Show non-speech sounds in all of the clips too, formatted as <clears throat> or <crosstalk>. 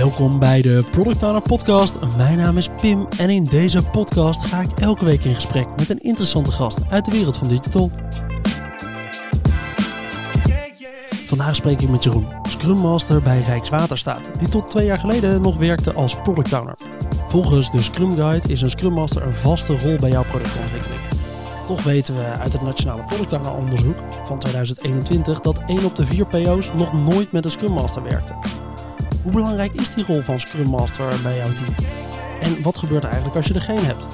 Welkom bij de Product Owner Podcast. Mijn naam is Pim en in deze podcast ga ik elke week in gesprek met een interessante gast uit de wereld van digital. Vandaag spreek ik met Jeroen, Scrum Master bij Rijkswaterstaat, die tot twee jaar geleden nog werkte als Product Owner. Volgens de Scrum Guide is een Scrum Master een vaste rol bij jouw productontwikkeling. Toch weten we uit het Nationale Product Owner onderzoek van 2021 dat 1 op de 4 PO's nog nooit met een Scrum Master werkte. Hoe belangrijk is die rol van Scrum Master bij jouw team? En wat gebeurt er eigenlijk als je er geen hebt?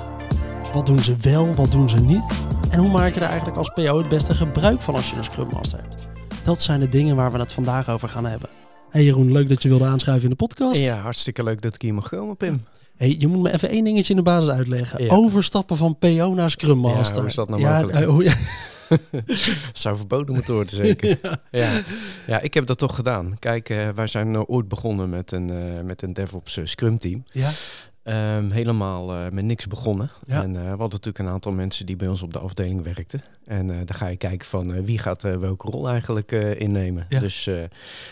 Wat doen ze wel, wat doen ze niet? En hoe maak je er eigenlijk als PO het beste gebruik van als je een Scrum Master hebt? Dat zijn de dingen waar we het vandaag over gaan hebben. Hey Jeroen, leuk dat je wilde aanschuiven in de podcast. Ja, hartstikke leuk dat ik hier mag komen, Pim. Hey, je moet me even één dingetje in de basis uitleggen. Ja. Overstappen van PO naar Scrum Ja, Master. hoe is dat nou Ja, mogelijk? eh, hoe- ja. <laughs> <laughs> Zou verboden moeten worden, zeker. <laughs> ja. Ja. ik heb dat toch gedaan. Kijk, eh, wij zijn eh, ooit begonnen met een, eh, met een DevOps Scrum team. ja. Ehm, helemaal eh, met niks begonnen. Ja. En eh, we hadden natuurlijk een aantal mensen die bij ons op de afdeling werkten. En eh dan ga je kijken van wie gaat welke rol eigenlijk innemen. Ja. Dus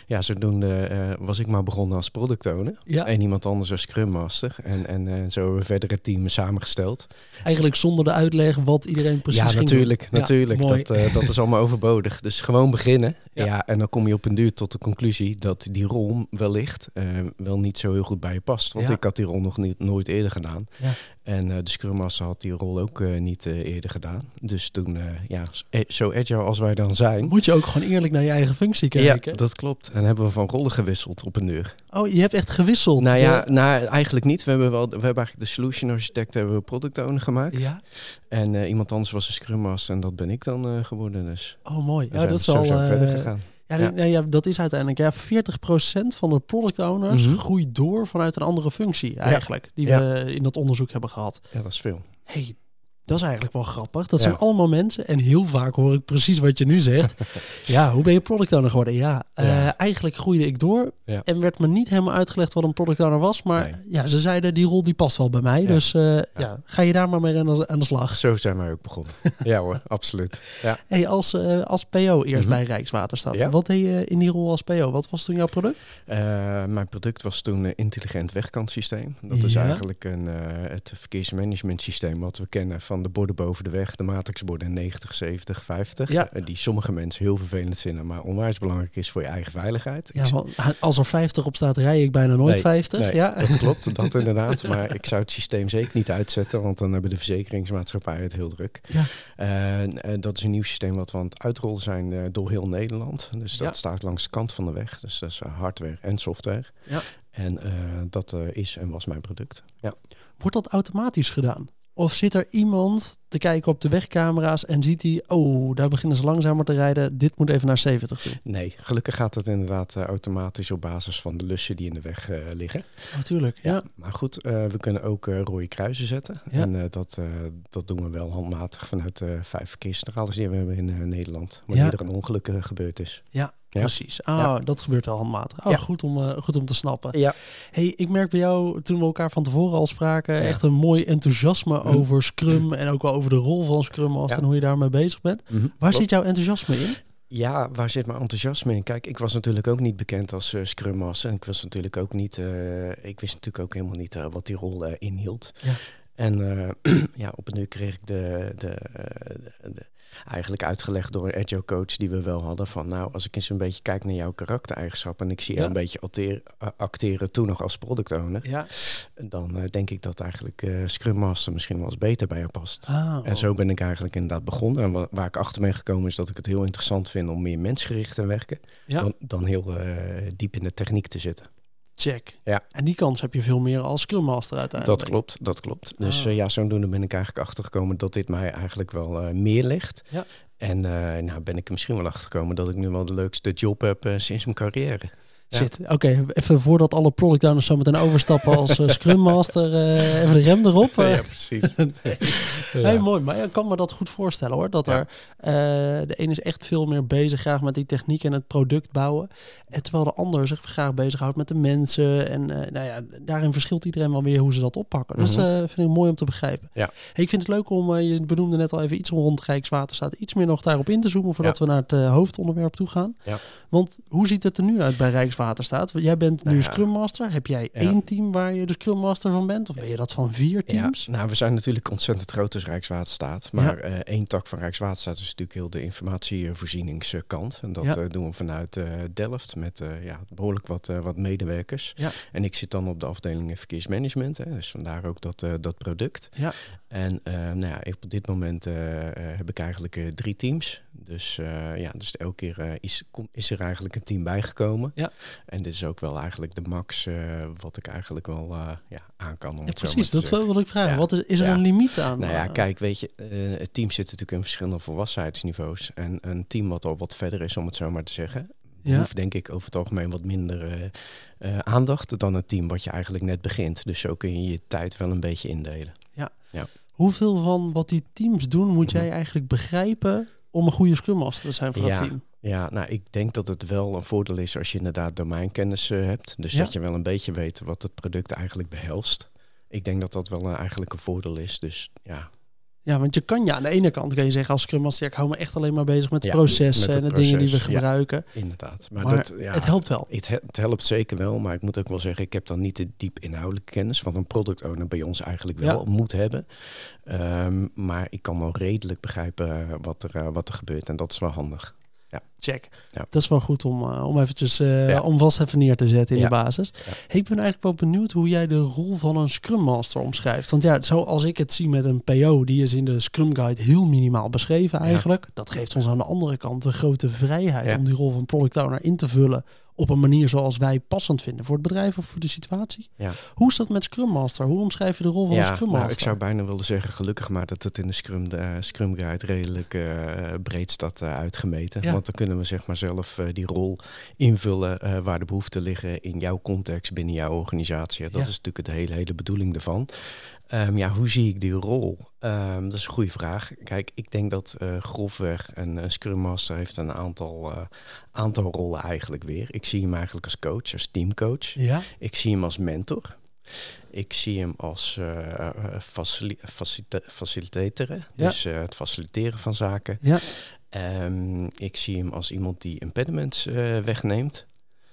ja, zodoende was ik maar begonnen als product owner. Ja. En iemand anders als Scrum Master. En, en zo hebben we verder het team samengesteld. Eigenlijk zonder de uitleg wat iedereen precies ja, ging natuurlijk. doen. Ja, natuurlijk. dat, dat is allemaal <laughs> overbodig. Dus gewoon beginnen. Ja. En dan kom je op een duur tot de conclusie dat die rol wellicht wel niet zo heel goed bij je past. Want ik had die rol nog niet, nooit eerder gedaan. Ja. En eh, de Scrum Master had die rol ook eh, niet eh, eerder gedaan. Dus toen, ja, zo agile als wij dan zijn. Moet je ook gewoon eerlijk naar je eigen functie kijken. Ja, dat klopt. En hebben we van rollen gewisseld op een uur. Oh, je hebt echt gewisseld. Nou ja, nou, eigenlijk niet. We hebben, wel, we hebben eigenlijk de solution architect hebben we product owner gemaakt. ja. En iemand anders was de Scrum Master en dat ben ik dan geworden. Dus Oh, mooi. Ja, dat is zo al. verder gegaan. Ja, Ja. dat is uiteindelijk. Ja, 40% van de product owners Mhm. groeit door vanuit een andere functie eigenlijk. Die we in dat onderzoek hebben gehad. Ja, dat is veel. hey, dat is eigenlijk wel grappig. Dat Ja. zijn allemaal mensen. En heel vaak hoor ik precies wat je nu zegt. <laughs> ja, hoe ben je product owner geworden? Ja, eh, eigenlijk groeide ik door. Ja. En werd me niet helemaal uitgelegd wat een product owner was. Maar Nee. ja, ze zeiden die rol die past wel bij mij. Dus eh, ja. ga je daar maar mee aan de, aan de slag. Zo zijn wij ook begonnen. <laughs> ja hoor, absoluut. Ja. Hey, als, eh, als PO eerst Mhm. bij Rijkswaterstaat. Ja. Wat deed je in die rol als PO? Wat was toen jouw product? Mijn product was toen een intelligent wegkantsysteem. Dat is eigenlijk een, het verkeersmanagement systeem wat we kennen van de borden boven de weg, de matrixborden 90, 70, 50. Ja. Eh, die sommige mensen heel vervelend vinden, maar onwijs belangrijk is voor je eigen veiligheid. Ja, als er 50 op staat, rij ik bijna nooit Nee, 50. Nee, ja. dat klopt, dat <laughs> inderdaad. Maar ik zou het systeem zeker niet uitzetten, want dan hebben de verzekeringsmaatschappijen het heel druk. Ja. En, eh, dat is een nieuw systeem wat we aan het uitrollen zijn eh, door heel Nederland. Dus dat Ja. staat langs de kant van de weg. Dus dat is hardware en software. Ja. En dat is en was mijn product. Ja. Wordt dat automatisch gedaan? Of zit er iemand te kijken op de wegcamera's en ziet hij, oh, daar beginnen ze langzamer te rijden. Dit moet even naar 70 toe. Nee, gelukkig gaat het inderdaad eh, automatisch op basis van de lussen die in de weg eh, liggen. Natuurlijk, ja. Maar goed, eh, we kunnen ook rode kruisen zetten. Ja. En dat, dat doen we wel handmatig vanuit de vijf verkeerscentrales die we hebben in Nederland. Wanneer Ja. er een ongeluk gebeurd is. Ja, Ja. precies. Ah, Ja. dat gebeurt wel handmatig. Oh, Ja. goed, om, eh, goed om te snappen. Ja. Hey, ik merk bij jou, toen we elkaar van tevoren al spraken, echt een mooi enthousiasme Mhm. over Scrum en ook wel over de rol van Scrum Ja. en hoe je daarmee bezig bent. Waar zit jouw enthousiasme in? Ja, waar zit mijn enthousiasme in? Kijk, ik was natuurlijk ook niet bekend als eh, Scrum Master. En ik was natuurlijk ook niet, eh, ik wist natuurlijk ook helemaal niet wat die rol inhield. Ja. En <clears throat> ja, op een uur kreeg ik de, de, de, de- eigenlijk uitgelegd door een agile coach die we wel hadden. Van nou, als ik eens een beetje kijk naar jouw karaktereigenschappen en ik zie Ja. jou een beetje eh, acteren toen nog als product owner. Ja. Dan eh, denk ik dat eigenlijk eh, Scrum Master misschien wel eens beter bij jou past. Ah, En zo ben ik eigenlijk inderdaad begonnen. En wa- waar ik achter ben gekomen is dat ik het heel interessant vind om meer mensgericht te werken. ja. Dan, dan heel diep in de techniek te zitten. Check. Ja. En die kans heb je veel meer als Scrum Master uiteindelijk. Dat klopt, dat klopt. Dus Ah. eh, ja, zodoende ben ik eigenlijk achtergekomen dat dit mij eigenlijk wel eh, meer ligt. Ja. En eh, nou ben ik er misschien wel achtergekomen dat ik nu wel de leukste job heb sinds mijn carrière. Shit, oké. Even voordat alle product owners zo meteen overstappen als eh, <laughs> Scrum Master, eh, even de rem erop. ja, eh. precies. <laughs> Nee. Hey, mooi, maar ik kan me dat goed voorstellen hoor. Dat Ja. er de ene is echt veel meer bezig graag met die techniek en het product bouwen. En terwijl de ander zich graag bezighoudt met de mensen. En nou ja, daarin verschilt iedereen wel weer hoe ze dat oppakken. Dus Mhm. eh vind ik mooi om te begrijpen. Ja. Hey, ik vind het leuk om, je benoemde net al even iets rond Rijkswaterstaat, iets meer nog daarop in te zoomen voordat we naar het hoofdonderwerp toe gaan. Ja. Want hoe ziet het er nu uit bij Rijkswaterstaat? Want Jij bent nu Nou ja. Scrum Master. Heb jij Ja. één team waar je de Scrum Master van bent? Of ben je dat van vier teams? Ja, nou, we zijn natuurlijk ontzettend groot als Rijkswaterstaat. Maar eh, één tak van Rijkswaterstaat is natuurlijk heel de informatievoorzieningskant. En dat Ja. eh, doen we vanuit eh, Delft met ja, behoorlijk wat, wat medewerkers. Ja. En ik zit dan op de afdeling verkeersmanagement. Hè, dus vandaar ook dat, dat product. Ja. En nou ja, op dit moment heb ik eigenlijk drie teams. Dus ja, dus elke keer is, kom- is er eigenlijk een team bijgekomen. Ja. En dit is ook wel eigenlijk de max eh, wat ik eigenlijk wel eh, ja, aan kan. Om Ja, het precies. Dat wil ik vragen. Ja. Wat is, is er Ja. een limiet aan? Nou ja, eh, kijk, weet je, het team zit natuurlijk in verschillende volwassenheidsniveaus. En een team wat al wat verder is, om het zo maar te zeggen, Ja. hoeft denk ik over het algemeen wat minder aandacht dan een team wat je eigenlijk net begint. Dus zo kun je je tijd wel een beetje indelen. Hoeveel van wat die teams doen moet Mhm. jij eigenlijk begrijpen om een goede Scrum Master te zijn voor dat Ja. team? Ja, nou, ik denk dat het wel een voordeel is als je inderdaad domeinkennis eh, hebt. Dus Ja. dat je wel een beetje weet wat het product eigenlijk behelst. Ik denk dat dat wel een, eigenlijk een voordeel is. Dus ja, Ja, want je kan ja, aan de ene kant kan je zeggen als Scrum Master, ik hou me echt alleen maar bezig met de Ja, processen met en de dingen die we ja. gebruiken. inderdaad. Maar, Maar dat, ja, het helpt wel. Het, he- het helpt zeker wel, maar ik moet ook wel zeggen, ik heb dan niet de diep inhoudelijke kennis, wat een product owner bij ons eigenlijk wel moet hebben. Ehm, maar ik kan wel redelijk begrijpen eh, wat er, eh, wat er gebeurt en dat is wel handig. Check. Ja. Dat is wel goed om, eh, om eventjes eh, Ja. om vast even neer te zetten in de basis. Hey, ik ben eigenlijk wel benieuwd hoe jij de rol van een Scrum Master omschrijft. Want ja, zoals ik het zie met een PO, die is in de Scrum Guide heel minimaal beschreven eigenlijk. Dat geeft ons aan de andere kant de grote vrijheid om die rol van Product Owner in te vullen op een manier zoals wij passend vinden voor het bedrijf of voor de situatie. Ja. Hoe is dat met Scrum Master? Hoe omschrijf je de rol van een Scrum nou, Master? ik zou bijna willen zeggen, gelukkig maar dat het in de Scrum, de, eh, Scrum Guide redelijk eh, breed staat eh, uitgemeten. Ja. Want dan kunnen we zeg maar zelf die rol invullen waar de behoeften liggen in jouw context, binnen jouw organisatie. Dat Ja. is natuurlijk de hele, hele bedoeling ervan. Ehm, ja, hoe zie ik die rol? Ehm, dat is een goede vraag. Kijk, ik denk dat eh, grofweg een, Scrum Master heeft een aantal, eh, aantal rollen eigenlijk weer. Ik zie hem eigenlijk als coach, als teamcoach. Ja, Ik zie hem als mentor. Ik zie hem als eh eh, facili- facilita- faciliteren, Ja. dus het faciliteren van zaken. ja. Ehm, ik zie hem als iemand die impediments wegneemt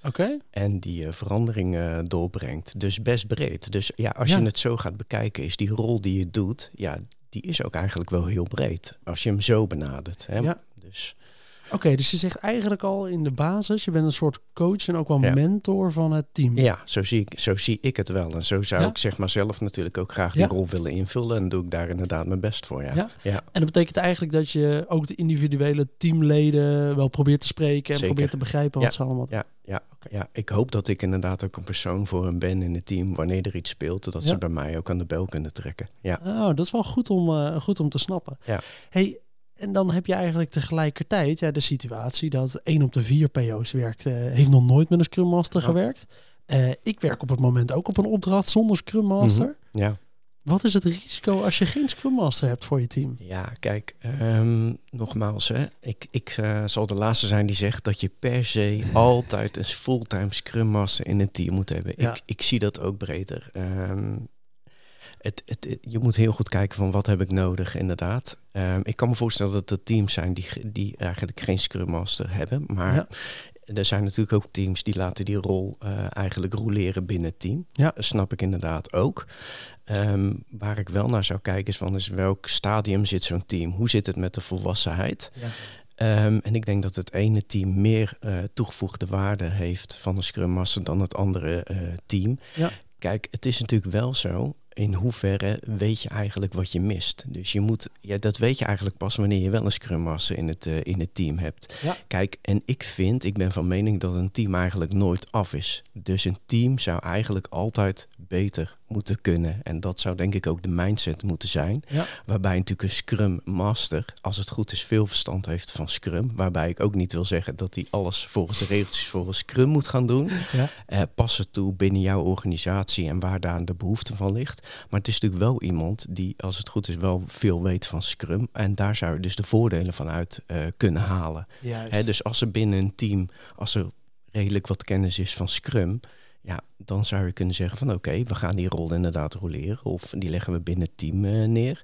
oké. en die eh, verandering eh, doorbrengt. Dus best breed. Dus ja, als Ja. je het zo gaat bekijken, is die rol die je doet, ja, die is ook eigenlijk wel heel breed. Als je hem zo benadert. Hè? Ja. Dus Oké, dus je zegt eigenlijk al in de basis, je bent een soort coach en ook wel Ja. mentor van het team. ja, zo zie, ik, zo zie ik het wel. En zo zou Ja. ik zeg maar zelf natuurlijk ook graag die Ja. rol willen invullen. En doe ik daar inderdaad mijn best voor. Ja. Ja. En dat betekent eigenlijk dat je ook de individuele teamleden wel probeert te spreken en Zeker. probeert te begrijpen wat ze allemaal Ja, ja, ja, ik hoop dat ik inderdaad ook een persoon voor hen ben in het team. Wanneer er iets speelt, dat ze bij mij ook aan de bel kunnen trekken. Ja, Oh, dat is wel goed om, eh, goed om te snappen. Ja. Hey, en dan heb je eigenlijk tegelijkertijd ja, de situatie dat één op de vier PO's werkt, eh, heeft nog nooit met een Scrum Master Ja. gewerkt. Eh, ik werk op het moment ook op een opdracht zonder Scrum Master. ja. Wat is het risico als je geen Scrum Master hebt voor je team? ja kijk, ehm, nogmaals, hè, ik, ik eh, zal de laatste zijn die zegt dat je per se <laughs> altijd een fulltime Scrum Master in een team moet hebben. Ja. Ik, ik zie dat ook breder. Ehm, het, je moet heel goed kijken van wat heb ik nodig, inderdaad. Ehm, ik kan me voorstellen dat er teams zijn die, die eigenlijk geen Scrum Master hebben. Maar Ja. er zijn natuurlijk ook teams die laten die rol eh, eigenlijk roleren binnen het team. Ja. Dat snap ik inderdaad ook. Ehm, waar ik wel naar zou kijken is van is welk stadium zit zo'n team? Hoe zit het met de volwassenheid? Ja. Ehm, en ik denk dat het ene team meer eh, toegevoegde waarde heeft van een Scrum Master dan het andere eh, team. Ja. Kijk, het is natuurlijk wel zo. In hoeverre weet je eigenlijk wat je mist? Dus je moet, ja, dat weet je eigenlijk pas wanneer je wel een Scrum Master in het, eh, in het team hebt. Ja. Kijk, en ik vind, ik ben van mening dat een team eigenlijk nooit af is. Dus een team zou eigenlijk altijd beter moeten kunnen. En dat zou denk ik ook de mindset moeten zijn. Ja. Waarbij natuurlijk een Scrum Master, als het goed is, veel verstand heeft van Scrum. Waarbij ik ook niet wil zeggen dat hij alles volgens de regeltjes volgens Scrum moet gaan doen. Ja. Eh, pas het toe binnen jouw organisatie en waar daar de behoefte van ligt. Maar het is natuurlijk wel iemand die, als het goed is, wel veel weet van Scrum. En daar zou je dus de voordelen van uit eh, kunnen halen. Hè, dus als er binnen een team, als er redelijk wat kennis is van Scrum, ja, dan zou je kunnen zeggen van oké, we gaan die rol inderdaad roleren of die leggen we binnen het team eh, neer.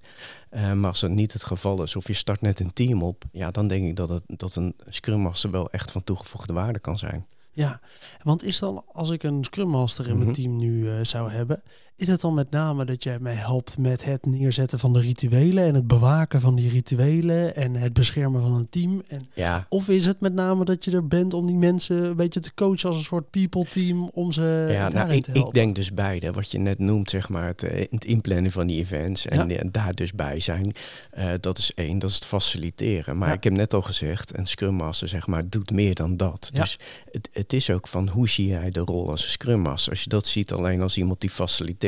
Eh, maar als dat niet het geval is of je start net een team op, ja, dan denk ik dat, het, dat een Scrum Master wel echt van toegevoegde waarde kan zijn. Ja, want is dan als ik een Scrum Master in mijn Mhm. team nu eh, zou hebben, is het dan met name dat jij mij helpt met het neerzetten van de rituelen en het bewaken van die rituelen en het beschermen van een team? En, Ja, of is het met name dat je er bent om die mensen een beetje te coachen als een soort people team om ze ja nou, ik, ik denk dus beide. Wat je net noemt, zeg maar, het, eh, het inplannen van die events en, eh, daar dus bij zijn. eh, dat is één, dat is het faciliteren. Maar Ja. ik heb net al gezegd, een Scrum Master, zeg maar, doet meer dan dat. Dus het, het is ook van hoe zie jij de rol als een Scrum Master? Als je dat ziet alleen als iemand die faciliteert.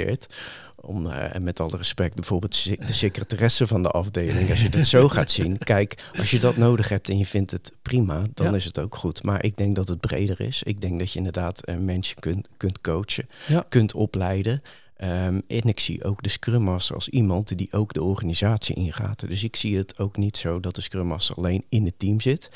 Om, eh, en met alle respect, bijvoorbeeld de secretaresse van de afdeling. Als je dat zo <laughs> gaat zien, kijk, als je dat nodig hebt en je vindt het prima, dan Ja. is het ook goed. Maar ik denk dat het breder is. Ik denk dat je inderdaad eh, mensen kunt, kunt coachen, Ja. kunt opleiden. Ehm, en ik zie ook de Scrum Master als iemand die ook de organisatie ingaat. Dus ik zie het ook niet zo dat de Scrum Master alleen in het team zit.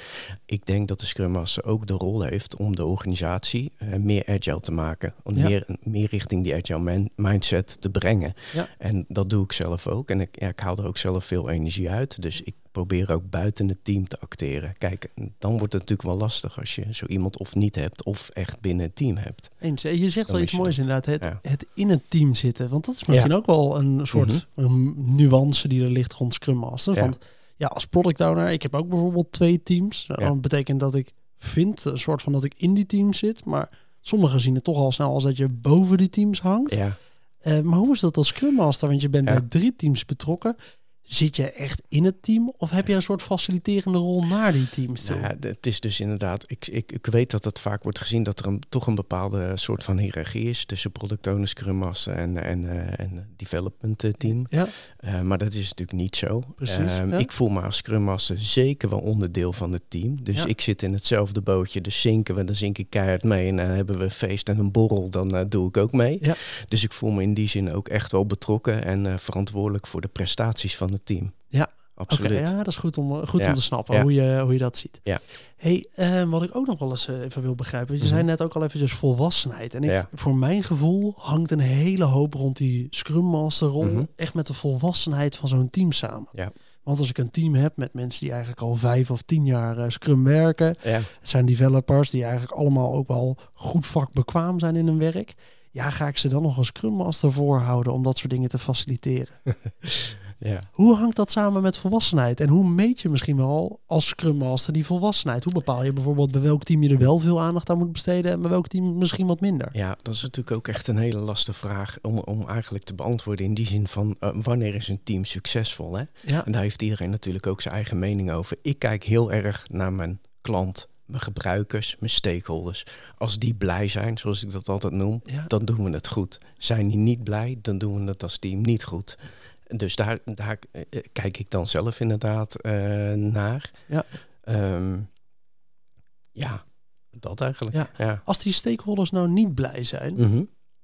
Ik denk dat de Scrum Master ook de rol heeft om de organisatie eh, meer agile te maken. Om Ja. meer, meer richting die agile mindset te brengen. Ja. En dat doe ik zelf ook. En ik, ja, ik haal er ook zelf veel energie uit. Dus ik probeer ook buiten het team te acteren. Kijk, dan wordt het natuurlijk wel lastig als je zo iemand of niet hebt of echt binnen het team hebt. Eens. En Je zegt Dan wel iets moois dat. inderdaad, het, Ja. het in het team zitten. Want dat is misschien ook wel een soort um, nuance die er ligt rond Scrum Master. Ja. Want ja, als product owner, ik heb ook bijvoorbeeld twee teams. Ja. Dat betekent dat ik vind, een soort van dat ik in die teams zit. Maar sommigen zien het toch al snel als dat je boven die teams hangt. Ja. Eh, maar hoe is dat als Scrum Master? Want je bent Ja. bij drie teams betrokken. Zit je echt in het team? Of heb je een soort faciliterende rol naar die teams toe? Nou het is dus inderdaad, ik, ik, ik weet dat het vaak wordt gezien dat er een, toch een bepaalde soort van hiërarchie is tussen product owner, scrum master en, en, eh, en development eh, team. Ja, Eh, maar dat is natuurlijk niet zo. Precies, Ehm, ja. Ik voel me als scrum master zeker wel onderdeel van het team. Dus Ja. ik zit in hetzelfde bootje. Dus zinken we, dan zink ik keihard mee. En dan hebben we een feest en een borrel, dan doe ik ook mee. Ja. Dus ik voel me in die zin ook echt wel betrokken en verantwoordelijk voor de prestaties van het team. Ja. Absoluut. Ja, dat is goed om, goed Ja. om te snappen Ja. hoe, je, hoe je dat ziet. Ja. Hey, eh, wat ik ook nog wel eens eh, even wil begrijpen. Je Mhm. zei net ook al eventjes volwassenheid. En ik, Ja. voor mijn gevoel hangt een hele hoop rond die Scrum Master rol. Mhm. Echt met de volwassenheid van zo'n team samen. Ja. Want als ik een team heb met mensen die eigenlijk al vijf of tien jaar eh, Scrum werken. Het zijn developers die eigenlijk allemaal ook wel goed vakbekwaam zijn in hun werk. Ja, ga ik ze dan nog een Scrum Master voorhouden om dat soort dingen te faciliteren? <laughs> Ja. Hoe hangt dat samen met volwassenheid? En hoe meet je misschien wel als Scrum Master die volwassenheid? Hoe bepaal je bijvoorbeeld bij welk team je er wel veel aandacht aan moet besteden en bij welk team misschien wat minder? Ja, dat is natuurlijk ook echt een hele lastige vraag om, om eigenlijk te beantwoorden. In die zin van eh, wanneer is een team succesvol? Hè? Ja, En daar heeft iedereen natuurlijk ook zijn eigen mening over. Ik kijk heel erg naar mijn klant, mijn gebruikers, mijn stakeholders. Als die blij zijn, zoals ik dat altijd noem, ja. dan doen we het goed. Zijn die niet blij, dan doen we het als team niet goed. Dus daar, daar eh, eh, kijk ik dan zelf inderdaad eh, naar. Ja. Ehm, ja, dat eigenlijk. Ja. ja. Als die stakeholders nou niet blij zijn, Mhm.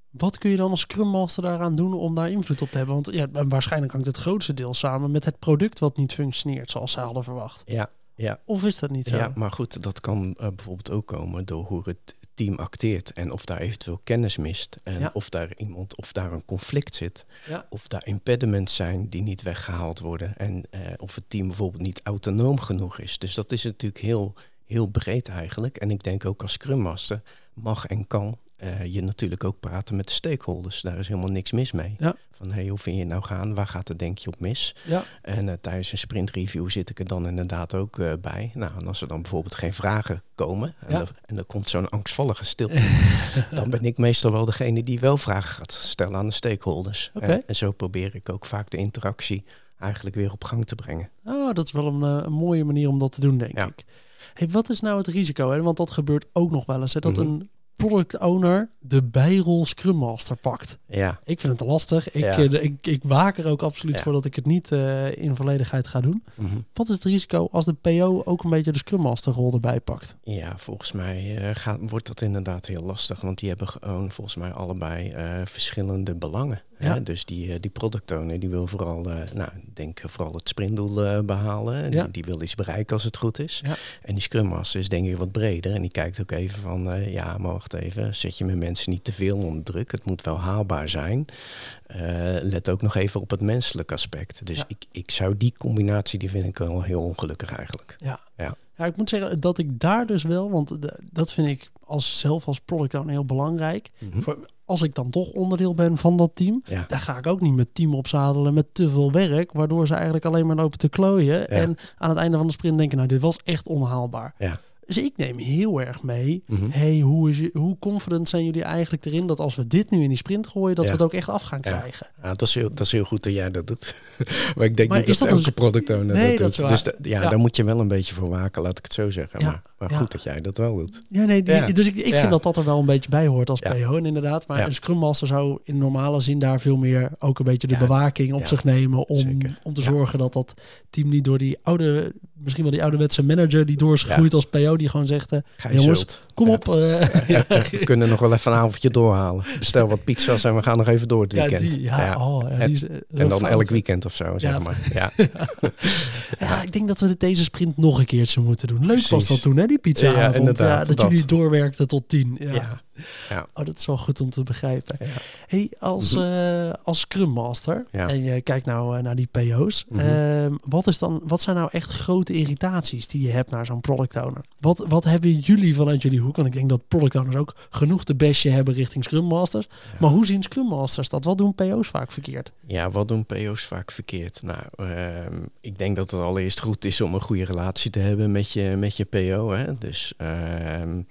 wat kun je dan als Scrum Master daaraan doen om daar invloed op te hebben? Want ja, waarschijnlijk hangt het grootste deel samen met het product wat niet functioneert zoals ze hadden verwacht. ja, ja. Of is dat niet zo? Ja, maar goed, dat kan bijvoorbeeld ook komen door hoe het team acteert en of daar eventueel kennis mist en Ja. of daar iemand of daar een conflict zit, Ja. of daar impediments zijn die niet weggehaald worden en eh, of het team bijvoorbeeld niet autonoom genoeg is. Dus dat is natuurlijk heel, heel breed eigenlijk. En ik denk ook als Scrum Master mag en kan eh, je natuurlijk ook praten met de stakeholders. Daar is helemaal niks mis mee. Ja. Van hey, hoe vind je het nou gaan? Waar gaat het denk je op mis? Ja. En eh, tijdens een sprintreview zit ik er dan inderdaad ook eh, bij. Nou, en als er dan bijvoorbeeld geen vragen komen en, Ja. er, en er komt zo'n angstvallige stilte, <laughs> dan ben ik meestal wel degene die wel vragen gaat stellen aan de stakeholders. En, en zo probeer ik ook vaak de interactie eigenlijk weer op gang te brengen. Oh, dat is wel een, een mooie manier om dat te doen, denk Ja. ik. Hey, wat is nou het risico? Hè? Want dat gebeurt ook nog wel eens. Hè? Dat Mhm. een product owner de bijrol Scrum Master pakt? Ja, Ik vind het lastig. Ik, Ja. eh, ik, ik waak er ook absoluut Ja. voor dat ik het niet eh, in volledigheid ga doen. mhm. Wat is het risico als de PO ook een beetje de Scrum Master rol erbij pakt? ja volgens mij eh, gaat, wordt dat inderdaad heel lastig. Want die hebben gewoon volgens mij allebei verschillende belangen. Ja. Hè? Dus die, eh, die product owner die wil vooral, eh, nou, ik denk vooral het sprintdoel eh, behalen. En Ja. die, die wil iets bereiken als het goed is. Ja. En die Scrum Master is denk ik wat breder. En die kijkt ook even van, eh, ja, maar wacht even. Zet je mijn mensen niet te veel onder druk. Het moet wel haalbaar zijn. Eh, let ook nog even op het menselijke aspect. Dus ik, ik zou die combinatie, die vind ik wel heel ongelukkig eigenlijk. Ja. Ja. Ja, ik moet zeggen dat ik daar dus wel, want dat vind ik als zelf als product owner heel belangrijk. Mhm. Voor, als ik dan toch onderdeel ben van dat team, Ja. dan ga ik ook niet met team opzadelen met te veel werk, waardoor ze eigenlijk alleen maar lopen te klooien. En aan het einde van de sprint denken, nou, dit was echt onhaalbaar. Ja. Dus ik neem heel erg mee. Mhm. hey, hoe, is je, hoe confident zijn jullie eigenlijk erin dat als we dit nu in die sprint gooien, dat we het ook echt af gaan krijgen? Ja, dat, is heel, dat is heel goed dat jij dat doet. <laughs> maar ik denk Maar niet dat, dat elke een- product owner Nee, dat dat doet. Dus ja, daar moet je wel een beetje voor waken, laat ik het zo zeggen. Ja. Maar, maar Ja. goed dat jij dat wel doet. Ja, nee, die- Ja. dus ik, ik Ja. vind dat dat er wel een beetje bij hoort als Ja. PO inderdaad. Maar Ja. een Scrum Master zou in normale zin daar veel meer ook een beetje de Ja. bewaking op Ja. zich nemen om, Zeker. om te Ja. zorgen dat dat team niet door die oude, misschien wel die ouderwetse manager die door is gegroeid als PO, die gewoon zegt, eh, Ga je Jongens, zult. kom Ja. op. eh, ja, We kunnen nog wel even een avondje doorhalen. Bestel wat pizza's en we gaan nog even door het ja, weekend. die, ja, Ja. Oh, ja, En- die is, eh, En dan fout. elk weekend of zo, zeg Ja. maar. Ja. <laughs> Ja, ik denk dat we dit deze sprint nog een keertje moeten doen. Leuk was dat toen, hè, die pizza Ja, inderdaad, dat, dat. jullie doorwerkten tot tien. Ja. Ja. <laughs> Oh, dat is wel goed om te begrijpen. Ja. Hey, als, Mhm. eh, als Scrum Master, Ja. en je kijkt nou eh, naar die PO's, Mhm. ehm, wat, is dan, wat zijn nou echt grote irritaties die je hebt naar zo'n product owner? Wat, wat hebben jullie vanuit jullie hoek? Want ik denk dat product owners ook genoeg de bestje hebben richting Scrum Masters. Maar hoe zien Scrum Masters dat? Wat doen PO's vaak verkeerd? Ja, wat doen PO's vaak verkeerd? Nou, ehm, ik denk dat het allereerst goed is om een goede relatie te hebben met je, met je PO. Hè? Dus ehm,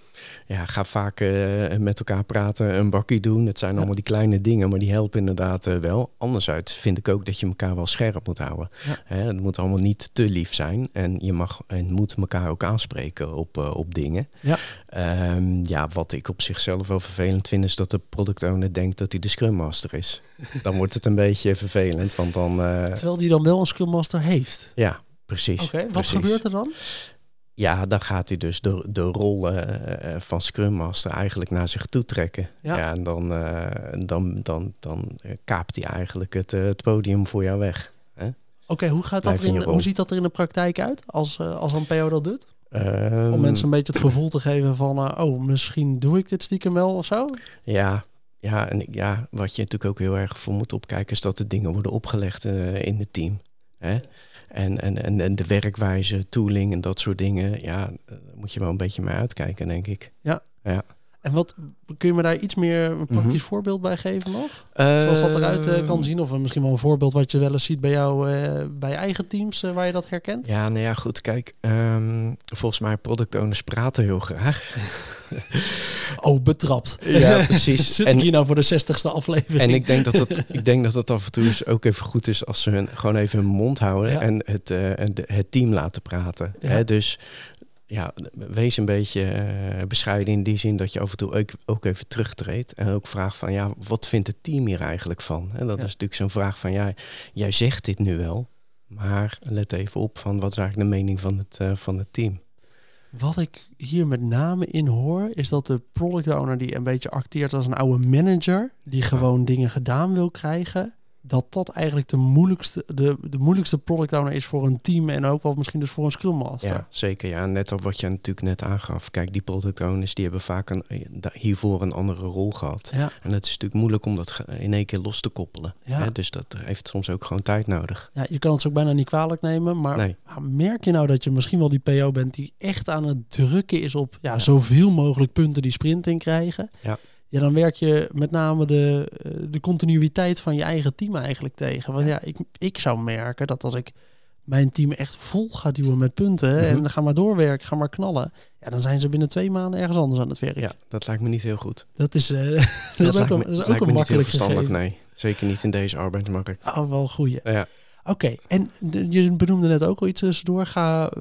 ja, ga vaak eh, met elkaar praten, een bakkie doen. Het zijn allemaal die kleine dingen, maar die helpen inderdaad eh, wel. Anderzijds vind ik ook dat je elkaar wel scherp moet houden. Hè? Het moet allemaal niet te lief zijn. En je mag en moet elkaar ook aanspreken op, eh, op dingen. Ja. Ehm, ja, wat ik op zichzelf wel vervelend vind, is dat de product owner denkt dat hij de Scrum Master is. <laughs> Dan wordt het een beetje vervelend, want dan... Terwijl die dan wel een Scrum Master heeft. ja, precies. Oké, wat precies. gebeurt er dan? Ja, dan gaat hij dus de, de rol eh, eh, van Scrum Master eigenlijk naar zich toe trekken. Ja. Ja, en dan, eh, dan, dan, dan eh, kaapt hij eigenlijk het, het podium voor jou weg. Oké, hoe, gaat dat in hoe ziet dat er in de praktijk uit als, als een PO dat doet? Ehm, Om mensen een beetje het gevoel te geven van, oh, misschien doe ik dit stiekem wel of zo? Ja, ja, en ja, wat je natuurlijk ook heel erg voor moet opkijken... is dat de dingen worden opgelegd in het team. Hè? En, en, en, en de werkwijze, tooling en dat soort dingen... ja, eh, daar moet je wel een beetje mee uitkijken, denk ik. En wat kun je me daar iets meer een praktisch Mhm. voorbeeld bij geven nog? Zoals dat eruit eh, kan zien? Of eh, misschien wel een voorbeeld wat je wel eens ziet bij jou eh, bij eigen teams eh, waar je dat herkent? Ja, nou ja, goed. Kijk, ehm, volgens mij product owners praten heel graag. <laughs> Oh, betrapt. Ja, precies. <laughs> Zit En- ik hier nou voor de zestigste aflevering? En ik denk dat het, <laughs> ik denk dat het af en toe eens ook even goed is als ze hun, gewoon even hun mond houden Ja. en het, eh, en de- het team laten praten. Ja. Hè? Dus ja, wees een beetje eh, bescheiden in die zin dat je af en toe ook, ook even terugtreedt en ook vraagt van ja, wat vindt het team hier eigenlijk van? En dat Ja. is natuurlijk zo'n vraag van ja, jij zegt dit nu wel, maar let even op van wat is eigenlijk de mening van het, eh, van het team. Wat ik hier met name in hoor, is dat de product owner die een beetje acteert als een oude manager, die gewoon dingen gedaan wil krijgen, dat dat eigenlijk de moeilijkste, de, de moeilijkste product owner is voor een team en ook wel misschien dus voor een Scrum Master. Ja, zeker. Ja, net op wat je natuurlijk net aangaf. Kijk, die product owners die hebben vaak een, eh, hiervoor een andere rol gehad. Ja, En het is natuurlijk moeilijk om dat in één keer los te koppelen. Ja. Hè? Dus dat heeft soms ook gewoon tijd nodig. ja, je kan het ook bijna niet kwalijk nemen, maar Nee. merk je nou dat je misschien wel die PO bent die echt aan het drukken is op ja, zoveel mogelijk punten die sprint in krijgen? Ja. Ja, dan werk je met name de, eh, de continuïteit van je eigen team eigenlijk tegen. Want ja, ik, ik zou merken dat als ik mijn team echt vol ga duwen met punten Mhm. en dan ga maar doorwerken, ga maar knallen. Ja, dan zijn ze binnen twee maanden ergens anders aan het werk. Ja, dat lijkt me niet heel goed. Dat is, eh, <laughs> dat is ook me- een, dat is ook een makkelijk verstandig, nee. Zeker niet in deze arbeidsmarkt. Oh, wel goeie. Ja, Oké, en de- je benoemde net ook al iets tussendoor. Ga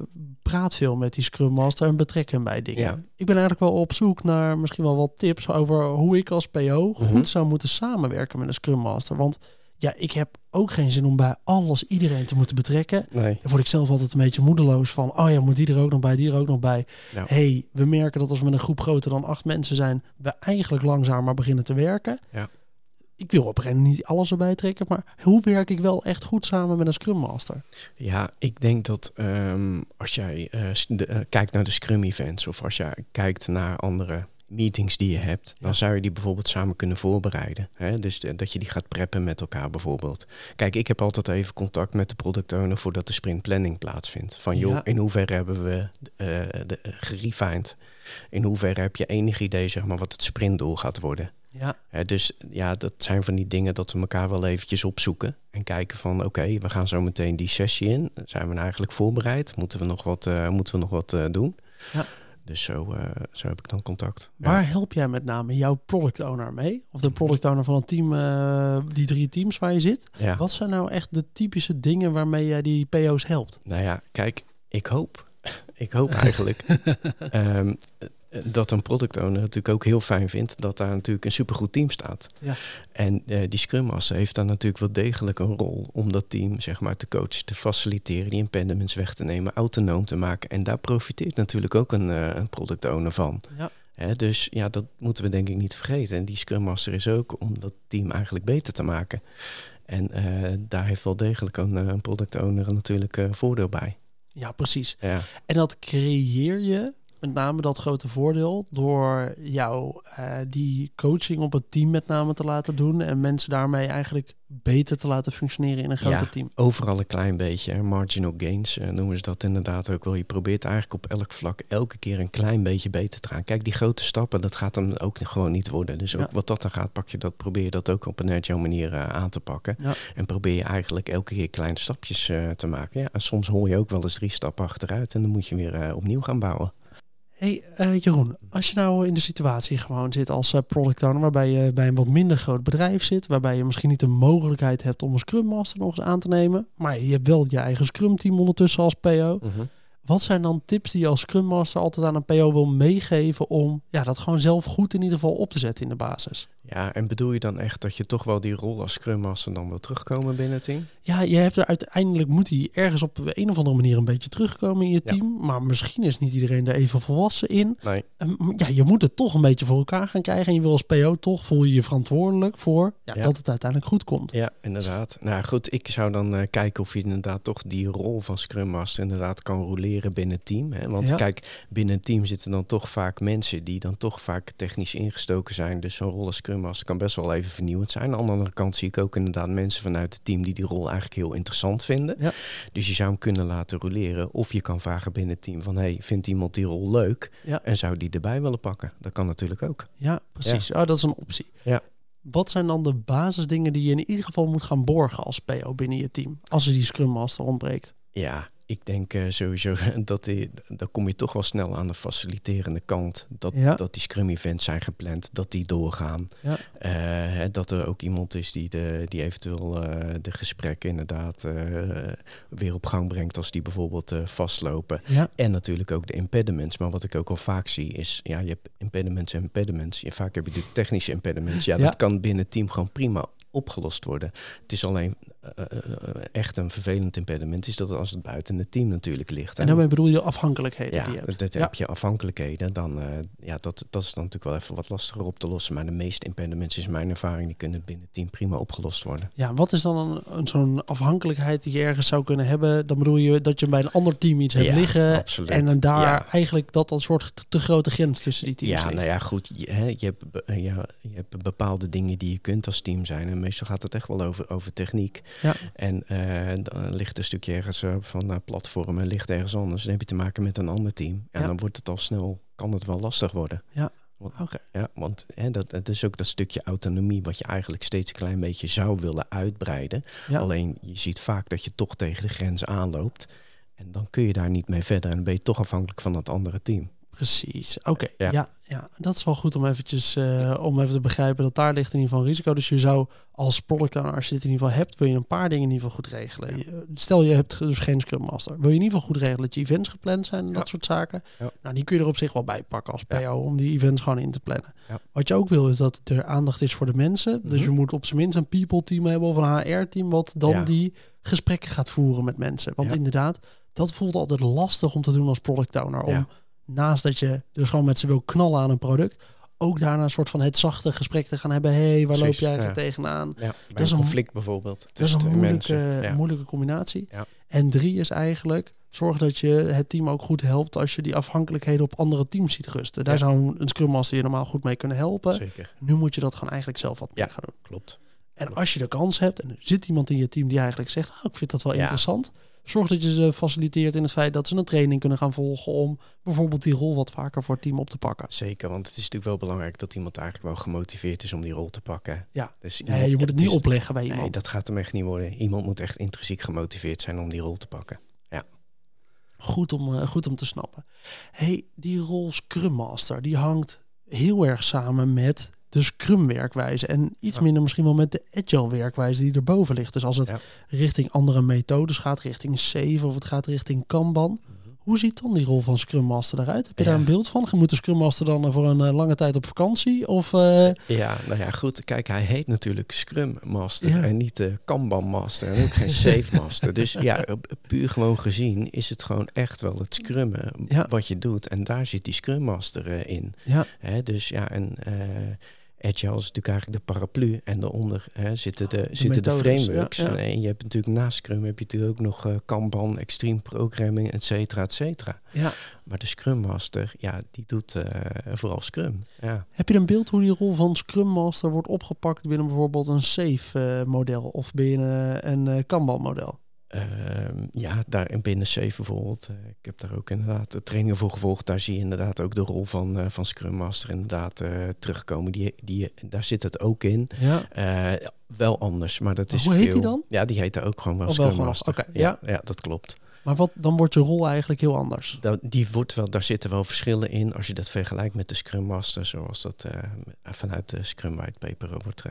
praat veel met die Scrum Master en betrek hem bij dingen. Ja. Ik ben eigenlijk wel op zoek naar misschien wel wat tips over hoe ik als PO goed Mhm. zou moeten samenwerken met een Scrum Master. Want ja, ik heb ook geen zin om bij alles iedereen te moeten betrekken. Nee. Dan word ik zelf altijd een beetje moedeloos van, oh ja, moet die er ook nog bij, die er ook nog bij. Ja. hey, we merken dat als we met een groep groter dan acht mensen zijn, we eigenlijk langzamer beginnen te werken. Ja. Ik wil op een niet alles erbij trekken, maar hoe werk ik wel echt goed samen met een Scrum Master? Ja, ik denk dat ehm, als jij eh, de- eh, kijkt naar de Scrum events of als jij kijkt naar andere meetings die je hebt, dan zou je die bijvoorbeeld samen kunnen voorbereiden. Hè? Dus de- dat je die gaat preppen met elkaar bijvoorbeeld. Kijk, ik heb altijd even contact met de product owner voordat de sprint planning plaatsvindt. Van joh, Ja. in hoeverre hebben we eh de, gerefined? In hoeverre heb je enig idee zeg maar, wat het sprintdoel gaat worden? Ja, Hè, dus ja, dat zijn van die dingen dat we elkaar wel eventjes opzoeken. En kijken van oké, we gaan zo meteen die sessie in. Zijn we nou eigenlijk voorbereid? Moeten we nog wat, eh, moeten we nog wat eh, doen? Ja. Dus zo, eh, zo heb ik dan contact. waar help jij met name jouw product owner mee? Of de product owner van een team, die drie teams waar je zit? Ja. Wat zijn nou echt de typische dingen waarmee jij die PO's helpt? Nou ja, kijk, ik hoop, ik hoop <laughs> eigenlijk ehm, eh, dat een product owner natuurlijk ook heel fijn vindt dat daar natuurlijk een supergoed team staat. Ja. En eh, die Scrum Master heeft daar natuurlijk wel degelijk een rol om dat team zeg maar te coachen, te faciliteren, die impediments weg te nemen, autonoom te maken. En daar profiteert natuurlijk ook een, een product owner van. Ja. Hè, dus ja, dat moeten we denk ik niet vergeten. En die Scrum Master is ook om dat team eigenlijk beter te maken. En eh, daar heeft wel degelijk een, een product owner natuurlijk voordeel bij. Ja, precies. Ja. En dat creëer je, met name dat grote voordeel, door jou eh, die coaching op het team met name te laten doen en mensen daarmee eigenlijk beter te laten functioneren in een groter Ja. team. Overal een klein beetje. Hè. Marginal gains eh, noemen ze dat inderdaad ook wel. Je probeert eigenlijk op elk vlak elke keer een klein beetje beter te gaan. Kijk, die grote stappen, dat gaat hem ook gewoon niet worden. Dus ook Ja. wat dat dan gaat, pak je dat, probeer je dat ook op een agile manier eh, aan te pakken. Ja. En probeer je eigenlijk elke keer kleine stapjes te maken. Ja, en soms hoor je ook wel eens drie stappen achteruit en dan moet je weer opnieuw gaan bouwen. Hey eh, Jeroen, als je nou in de situatie gewoon zit als eh, product owner, waarbij je bij een wat minder groot bedrijf zit, waarbij je misschien niet de mogelijkheid hebt om een Scrum Master nog eens aan te nemen, maar je hebt wel je eigen Scrum team ondertussen als PO. Wat zijn dan tips die je als Scrum Master altijd aan een PO wil meegeven om ja, dat gewoon zelf goed in ieder geval op te zetten in de basis? Ja, en bedoel je dan echt dat je toch wel die rol als Scrum Master dan wil terugkomen binnen het team? Ja, je hebt er uiteindelijk moet hij ergens op een of andere manier een beetje terugkomen in je Ja. team, maar misschien is niet iedereen er even volwassen in. Nee. Ehm, Ja, je moet het toch een beetje voor elkaar gaan krijgen. En je wil als PO toch voel je je verantwoordelijk voor ja, Ja. dat het uiteindelijk goed komt. Ja, inderdaad. Nou goed, ik zou dan eh, kijken of je inderdaad toch die rol van Scrum Master inderdaad kan roleren binnen het team. Hè? Want kijk, binnen een team zitten dan toch vaak mensen die dan toch vaak technisch ingestoken zijn. Dus zo'n rol als Scrum Master kan best wel even vernieuwend zijn. Aan de andere kant zie ik ook inderdaad mensen vanuit het team die die rol eigenlijk heel interessant vinden. Ja. Dus je zou hem kunnen laten roleren. Of je kan vragen binnen het team van, hey, vindt iemand die rol leuk? Ja. En zou die erbij willen pakken? Dat kan natuurlijk ook. Ja, precies. Oh, dat is een optie. Ja. Wat zijn dan de basisdingen die je in ieder geval moet gaan borgen als PO binnen je team? Als er die Scrum Master ontbreekt. Ja, ik denk eh, sowieso <laughs> dat die, dan kom je toch wel snel aan de faciliterende kant. Dat, Ja. dat die scrum events zijn gepland, dat die doorgaan. Ja. Eh, hè, dat er ook iemand is die, de, die eventueel eh, de gesprekken inderdaad weer op gang brengt als die bijvoorbeeld vastlopen. Ja. En natuurlijk ook de impediments. Maar wat ik ook al vaak zie is, ja, je hebt impediments en impediments. Ja, vaak heb je de technische impediments. Ja, dat kan binnen het team gewoon prima opgelost worden. Het is alleen echt een vervelend impediment, is dat als het buiten het team natuurlijk ligt. En daarmee bedoel je de afhankelijkheden ja, die je hebt. dat Ja. heb je afhankelijkheden. Dan, eh, ja, dat, dat is dan natuurlijk wel even wat lastiger op te lossen. Maar de meeste impediments, is mijn ervaring, die kunnen binnen het team prima opgelost worden. Ja, wat is dan een, een zo'n afhankelijkheid die je ergens zou kunnen hebben? Dan bedoel je dat je bij een ander team iets hebt Ja, liggen. absoluut. En dan daar eigenlijk dat een soort te, te grote grens tussen die teams Ja, ligt. nou ja, goed. Je, hè, je, hebt, eh, ja, je hebt bepaalde dingen die je kunt als team zijn. En meestal gaat het echt wel over, over techniek. Ja. En eh, dan ligt een stukje ergens eh, van eh, platformen, ligt ergens anders. Dan heb je te maken met een ander team. En Ja. dan wordt het al snel, kan het wel lastig worden. Ja. Want, Oké. ja, want hè, dat, het is ook dat stukje autonomie wat je eigenlijk steeds een klein beetje zou willen uitbreiden. Ja. Alleen je ziet vaak dat je toch tegen de grens aanloopt. En dan kun je daar niet mee verder. En dan ben je toch afhankelijk van dat andere team. Precies. Oké. Ja. Ja. Ja, dat is wel goed om eventjes eh, om even te begrijpen dat daar ligt in ieder geval een risico. Dus je zou als product owner, als je dit in ieder geval hebt, wil je een paar dingen in ieder geval goed regelen. Stel je hebt dus geen Scrum Master, wil je in ieder geval goed regelen dat je events gepland zijn en Ja. dat soort zaken. Nou, die kun je er op zich wel bij pakken als PO om die events gewoon in te plannen. Wat je ook wil is dat er aandacht is voor de mensen. Dus Mhm. je moet op zijn minst een people team hebben of een HR team wat dan die gesprekken gaat voeren met mensen. Want inderdaad, dat voelt altijd lastig om te doen als product owner. Om. Naast dat je dus gewoon met ze wil knallen aan een product, ook daarna een soort van het zachte gesprek te gaan hebben. hey, waar loop Precies, eigenlijk ja. tegenaan? Ja, bij is een conflict bijvoorbeeld. Dat is tussen een moeilijke, mensen. Ja. moeilijke combinatie. En drie is eigenlijk zorg dat je het team ook goed helpt als je die afhankelijkheden op andere teams ziet rusten. Daar zou een Scrum Master je normaal goed mee kunnen helpen. Zeker, Nu moet je dat gewoon eigenlijk zelf wat meer gaan doen. klopt. En als je de kans hebt en er zit iemand in je team die eigenlijk zegt, nou, ik vind dat wel interessant. Zorg dat je ze faciliteert in het feit dat ze een training kunnen gaan volgen om bijvoorbeeld die rol wat vaker voor het team op te pakken. Zeker, want het is natuurlijk wel belangrijk dat iemand eigenlijk wel gemotiveerd is om die rol te pakken. Ja. Dus Nee, je moet het niet is- opleggen bij iemand. Nee, dat gaat hem echt niet worden. Iemand moet echt intrinsiek gemotiveerd zijn om die rol te pakken. Goed om, eh, goed om te snappen. hey, die rol Scrum Master, die hangt heel erg samen met de Scrum werkwijze. En iets Ja. minder misschien wel met de Agile werkwijze die erboven ligt. Dus als het Ja. richting andere methodes gaat, richting Safe of het gaat richting Kanban. Hoe ziet dan die rol van Scrum Master eruit? Heb je daar een beeld van? Moet de Scrum Master dan voor een eh, lange tijd op vakantie? Of eh, Ja, nou ja, goed. Kijk, hij heet natuurlijk Scrum Master Ja. en niet de Kanban Master en ook geen <laughs> Safe Master. Dus ja, puur gewoon gezien is het gewoon echt wel het scrummen Ja. wat je doet. En daar zit die Scrum Master eh, in. ja, Hè, dus ja, en Agile is natuurlijk eigenlijk de paraplu. En daaronder hè, zitten, de, zitten de frameworks. ja, ja. En, je hebt natuurlijk naast Scrum heb je natuurlijk ook nog eh, Kanban, Extreme Programming, et cetera, et cetera. ja. Maar de Scrum Master, ja, die doet eh, vooral Scrum. Ja. Heb je een beeld hoe die rol van Scrum Master wordt opgepakt binnen bijvoorbeeld een Safe eh, model of binnen een Kanban model? Ehm, ja, daar in binnen Safe bijvoorbeeld. eh, ik heb daar ook inderdaad de trainingen voor gevolgd. Daar zie je inderdaad ook de rol van, eh, van Scrum Master inderdaad eh, terugkomen. Die, die, daar zit het ook in. Ja. Wel anders, maar dat Maar is hoe heet veel... die dan? Ja, die heet ook gewoon wel Oh, wel Scrum gewoon, Master. oké, ja, ja, dat klopt. Maar wat, dan wordt je rol eigenlijk heel anders. Die wordt wel, daar zitten wel verschillen in als je dat vergelijkt met de Scrum Master, zoals dat vanuit de Scrum White Paper wordt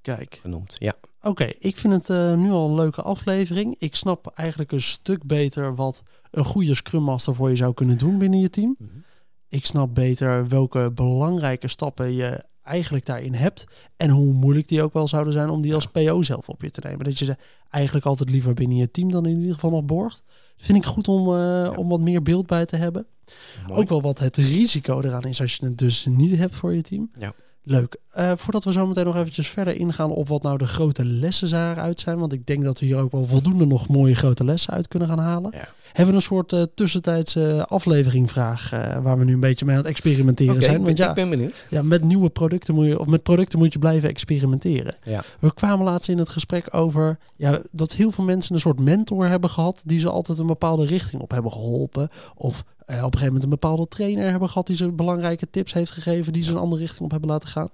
Kijk, genoemd. Ja, oké, ik vind het eh, nu al een leuke aflevering. Ik snap eigenlijk een stuk beter wat een goede Scrum Master voor je zou kunnen doen binnen je team. Ik snap beter welke belangrijke stappen je eigenlijk daarin hebt. En hoe moeilijk die ook wel zouden zijn om die als PO zelf op je te nemen. Dat je ze eigenlijk altijd liever binnen je team dan in ieder geval nog borgt. Vind ik goed om, eh, om wat meer beeld bij te hebben. Mooi. Ook wel wat het risico eraan is als je het dus niet hebt voor je team. Ja. Leuk. Eh, voordat we zo meteen nog eventjes verder ingaan op wat nou de grote lessen daaruit zijn. Want ik denk dat we hier ook wel voldoende nog mooie grote lessen uit kunnen gaan halen. Ja. Hebben we een soort eh, tussentijdse afleveringvraag eh, waar we nu een beetje mee aan het experimenteren zijn. Want ja, ik ben benieuwd. ja, met nieuwe producten moet je, of met producten moet je blijven experimenteren. Ja. We kwamen laatst in het gesprek over ja, dat heel veel mensen een soort mentor hebben gehad die ze altijd een bepaalde richting op hebben geholpen. Of op een gegeven moment een bepaalde trainer hebben gehad die ze belangrijke tips heeft gegeven die ze een andere richting op hebben laten gaan.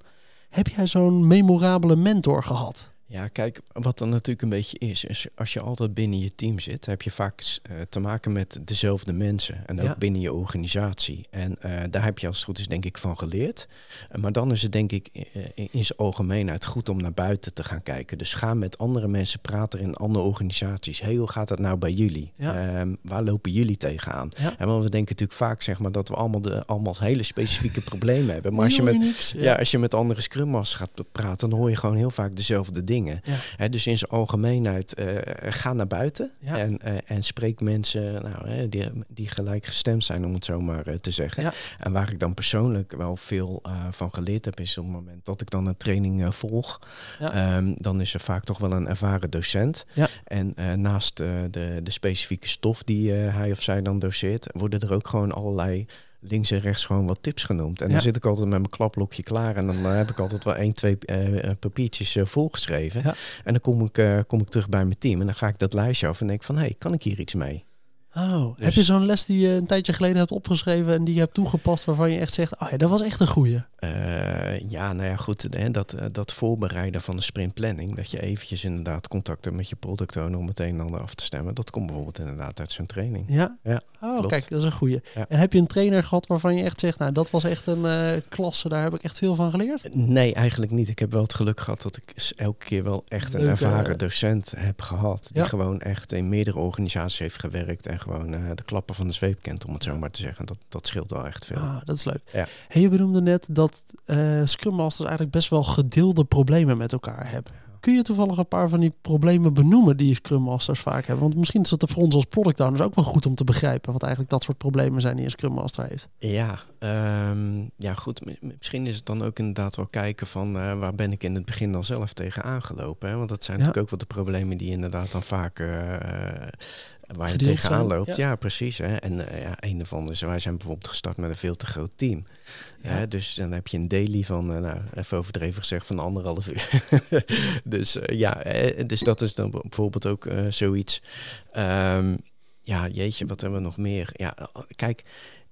Heb jij zo'n memorabele mentor gehad? Ja, kijk, wat dan natuurlijk een beetje is, is als je altijd binnen je team zit, heb je vaak eh, te maken met dezelfde mensen. En ook Ja. binnen je organisatie. En eh, daar heb je als het goed is denk ik van geleerd. Eh, maar dan is het denk ik in, in zijn algemeenheid goed om naar buiten te gaan kijken. Dus ga met andere mensen praten in andere organisaties. Hey, hoe gaat dat nou bij jullie? Ja. Ehm, waar lopen jullie tegenaan? Ja. En want we denken natuurlijk vaak zeg maar, dat we allemaal, de, allemaal hele specifieke problemen hebben. Maar als je met, ja, als je met andere Scrum Masters gaat praten, dan hoor je gewoon heel vaak dezelfde dingen. Ja. Hè, dus in zijn algemeenheid, eh, ga naar buiten Ja. en, eh, en spreek mensen nou, hè, die, die gelijkgestemd zijn, om het zo maar eh, te zeggen. Ja. En waar ik dan persoonlijk wel veel van geleerd heb, is op het moment dat ik dan een training volg, ehm, dan is er vaak toch wel een ervaren docent. Ja. En naast de, de specifieke stof die hij of zij dan doseert, worden er ook gewoon allerlei links en rechts gewoon wat tips genoemd. En Ja. dan zit ik altijd met mijn klapblokje klaar en dan eh, heb ik altijd wel één, twee eh, papiertjes volgeschreven. Ja. En dan kom ik, kom ik terug bij mijn team en dan ga ik dat lijstje af en denk van, hé, hey, kan ik hier iets mee? Oh, heb Dus- je zo'n les die je een tijdje geleden hebt opgeschreven en die je hebt toegepast waarvan je echt zegt, oh ja, dat was echt een goeie. Eh, ja, nou ja, goed. Hè, dat, eh, dat voorbereiden van de sprintplanning. Dat je eventjes inderdaad contact hebt met je product owner om het een en ander af te stemmen. Dat komt bijvoorbeeld inderdaad uit zo'n training. Ja? Ja, Oh, klopt. kijk, dat is een goeie. Ja. En heb je een trainer gehad waarvan je echt zegt, nou, dat was echt een eh, klasse, daar heb ik echt veel van geleerd? Nee, eigenlijk niet. Ik heb wel het geluk gehad dat ik elke keer wel echt een ervaren docent heb gehad. Die Ja. gewoon echt in meerdere organisaties heeft gewerkt. En gewoon eh, de klappen van de zweep kent, om het zo maar te zeggen. Dat, dat scheelt wel echt veel. Ah, dat is leuk. Ja. Hey, je benoemde net dat eh Scrum Masters eigenlijk best wel gedeelde problemen met elkaar hebben. Kun je toevallig een paar van die problemen benoemen die Scrum Masters vaak hebben? Want misschien is dat voor ons als product owners ook wel goed om te begrijpen wat eigenlijk dat soort problemen zijn die een Scrum Master heeft. Ja, ehm, ja goed. Misschien is het dan ook inderdaad wel kijken van eh, waar ben ik in het begin dan zelf tegen aangelopen. Hè? Want dat zijn Ja. natuurlijk ook wel de problemen die inderdaad dan vaak waar je tegenaan loopt. ja. Ja, precies. Hè? En eh, ja, een daarvan is, wij zijn bijvoorbeeld gestart met een veel te groot team. Ja. Hè? Dus dan heb je een daily van, eh, nou, even overdreven gezegd, van anderhalf uur. <laughs> dus eh, ja, dus dat is dan bijvoorbeeld ook zoiets. Ehm, ja, jeetje, wat hebben we nog meer? Ja, kijk,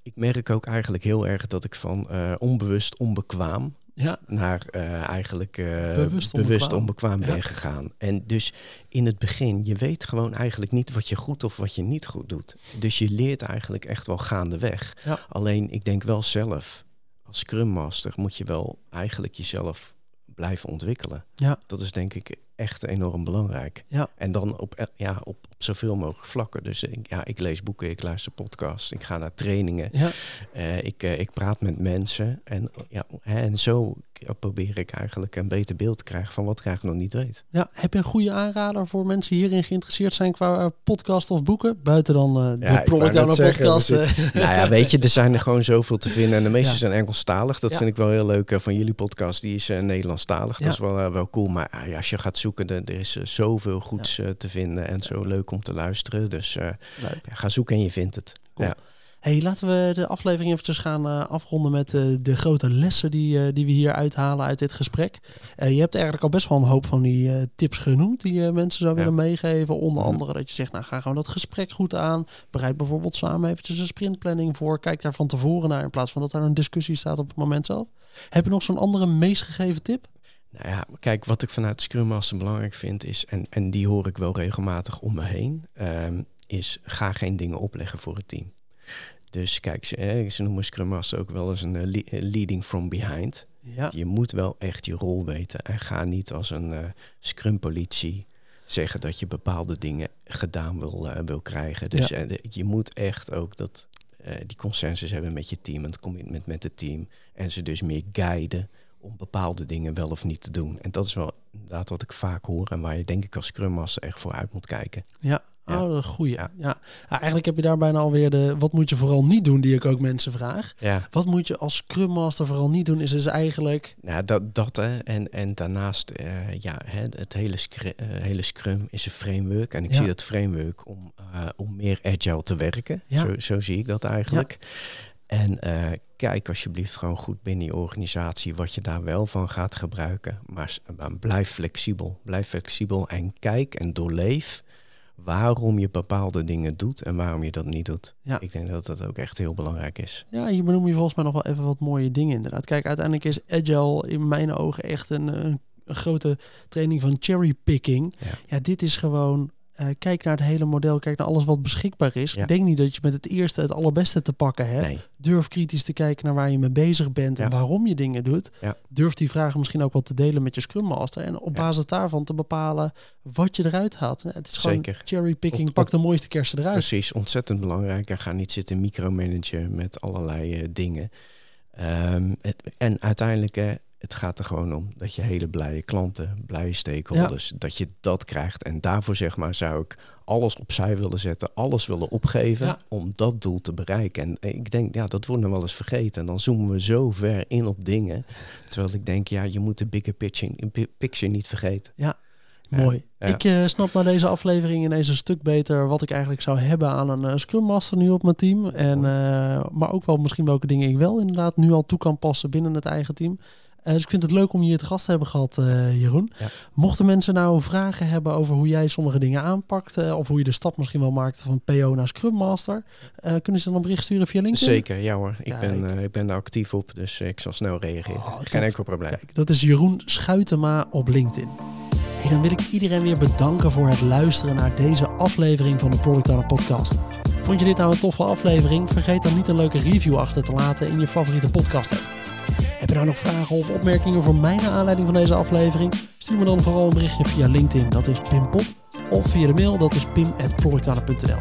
ik merk ook eigenlijk heel erg dat ik van onbewust onbekwaam Ja, naar eh, eigenlijk eh, Bewust bewust, onbekwaam. Ja. ben gegaan. En dus in het begin, je weet gewoon eigenlijk niet wat je goed of wat je niet goed doet. Dus je leert eigenlijk echt wel gaandeweg. Ja. Alleen ik denk wel zelf, als Scrum Master moet je wel eigenlijk jezelf blijven ontwikkelen. Ja. Dat is denk ik echt enorm belangrijk. Ja. En dan op, e- ja, op, op zoveel mogelijk vlakken. Dus ik, ja, ik lees boeken, ik luister podcasts, ik ga naar trainingen. ja. Eh, ik, eh, ik praat met mensen en, ja, en zo probeer ik eigenlijk een beter beeld te krijgen van wat ik eigenlijk nog niet weet. ja. Heb je een goede aanrader voor mensen die hierin geïnteresseerd zijn qua eh, podcast of boeken? Buiten dan eh, de Ja, Product Owner zeggen, podcast. eh. nou ja, weet je, er zijn er gewoon zoveel te vinden en de meeste Ja. zijn Engelstalig. Dat vind ik wel heel leuk eh, van jullie podcast. Die is eh, Nederlandstalig. Dat is wel, eh, wel cool. Maar ah, ja, als je gaat er, is eh, zoveel goeds eh, te vinden en zo leuk om te luisteren. Dus eh, ga zoeken en je vindt het. Cool. Ja. Hey, laten we de aflevering eventjes gaan afronden met de grote lessen die, die we hier uithalen uit dit gesprek. Je hebt eigenlijk al best wel een hoop van die tips genoemd die je mensen zou Ja. willen meegeven. Onder Mhm. andere dat je zegt, nou ga gewoon dat gesprek goed aan. Bereid bijvoorbeeld samen eventjes een sprintplanning voor. Kijk daar van tevoren naar in plaats van dat er een discussie staat op het moment zelf. Heb je nog zo'n andere meest gegeven tip? Nou ja, kijk, wat ik vanuit Scrum Master belangrijk vind is, en, en die hoor ik wel regelmatig om me heen, ehm, is ga geen dingen opleggen voor het team. Dus kijk, ze, ze noemen Scrum Master ook wel eens een eh, le- leading from behind. Ja, Je moet wel echt je rol weten en ga niet als een eh Scrum politie zeggen dat je bepaalde dingen gedaan wil, eh, wil krijgen. Dus Ja. je moet echt ook dat, die consensus hebben met je team en het commitment met het team. En ze dus meer guiden om bepaalde dingen wel of niet te doen. En dat is wel inderdaad wat ik vaak hoor en waar je denk ik als Scrum Master echt voor uit moet kijken. ja. Ja. Oh, goeie. Ja. Ja. Ja, eigenlijk heb je daar bijna alweer de wat moet je vooral niet doen die ik ook mensen vraag. Ja, Wat moet je als Scrum Master vooral niet doen? Is dus eigenlijk. nou, dat, dat hè. En, en daarnaast, eh, ja, hè, het hele, scr- eh, hele Scrum is een framework. En ik Ja. zie dat framework om, eh, om meer agile te werken. Ja. Zo, zo zie ik dat eigenlijk. En kijk alsjeblieft gewoon goed binnen je organisatie wat je daar wel van gaat gebruiken. Maar blijf flexibel. Blijf flexibel en kijk en doorleef waarom je bepaalde dingen doet en waarom je dat niet doet. Ja. Ik denk dat dat ook echt heel belangrijk is. Ja, hier benoem je volgens mij nog wel even wat mooie dingen inderdaad. Kijk, uiteindelijk is Agile in mijn ogen echt een grote training van cherrypicking. Ja. Ja, dit is gewoon. Eh, kijk naar het hele model, kijk naar alles wat beschikbaar is. Ja. Denk niet dat je met het eerste het allerbeste te pakken hebt. Nee, Durf kritisch te kijken naar waar je mee bezig bent en waarom je dingen doet. Ja. Durf die vragen misschien ook wel te delen met je Scrum Master. En op basis daarvan te bepalen wat je eruit haalt. Het is gewoon Zeker. cherrypicking, pak de mooiste kersen eruit. Precies, ontzettend belangrijk. En ga niet zitten micromanagen met allerlei eh, dingen. Ehm, het, en uiteindelijk, eh, het gaat er gewoon om dat je hele blije klanten, blije stakeholders, dat je dat krijgt. En daarvoor zeg maar zou ik alles opzij willen zetten, alles willen opgeven Ja. om dat doel te bereiken. En ik denk, ja, dat wordt nog wel eens vergeten. En dan zoomen we zo ver in op dingen. Terwijl ik denk, ja, je moet de bigger picture, picture niet vergeten. Ja. Mooi. Ja. Ik eh, snap na deze aflevering ineens een stuk beter wat ik eigenlijk zou hebben aan een eh, Scrum Master nu op mijn team. En, eh, maar ook wel misschien welke dingen ik wel inderdaad nu al toe kan passen binnen het eigen team. Eh, dus ik vind het leuk om je hier te gast te hebben gehad, eh, Jeroen. Ja. Mochten mensen nou vragen hebben over hoe jij sommige dingen aanpakt, eh, of hoe je de stap misschien wel maakt van PO naar Scrum Master, kunnen ze dan een bericht sturen via LinkedIn? Zeker, ja hoor. Ik ben, Kijk. ik ben daar actief op, dus ik zal snel reageren. Oh. Geen enkel probleem. Kijk, dat is Jeroen Schuitema op LinkedIn. Hey, dan wil ik iedereen weer bedanken voor het luisteren naar deze aflevering van de Product Owner Podcast. Vond je dit nou een toffe aflevering? Vergeet dan niet een leuke review achter te laten in je favoriete podcast app. Heb je nou nog vragen of opmerkingen voor mij naar aanleiding van deze aflevering? Stuur me dan vooral een berichtje via LinkedIn, dat is Pimpot. Of via de mail, dat is pim.productowner.nl.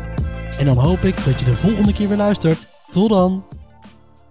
En dan hoop ik dat je de volgende keer weer luistert. Tot dan!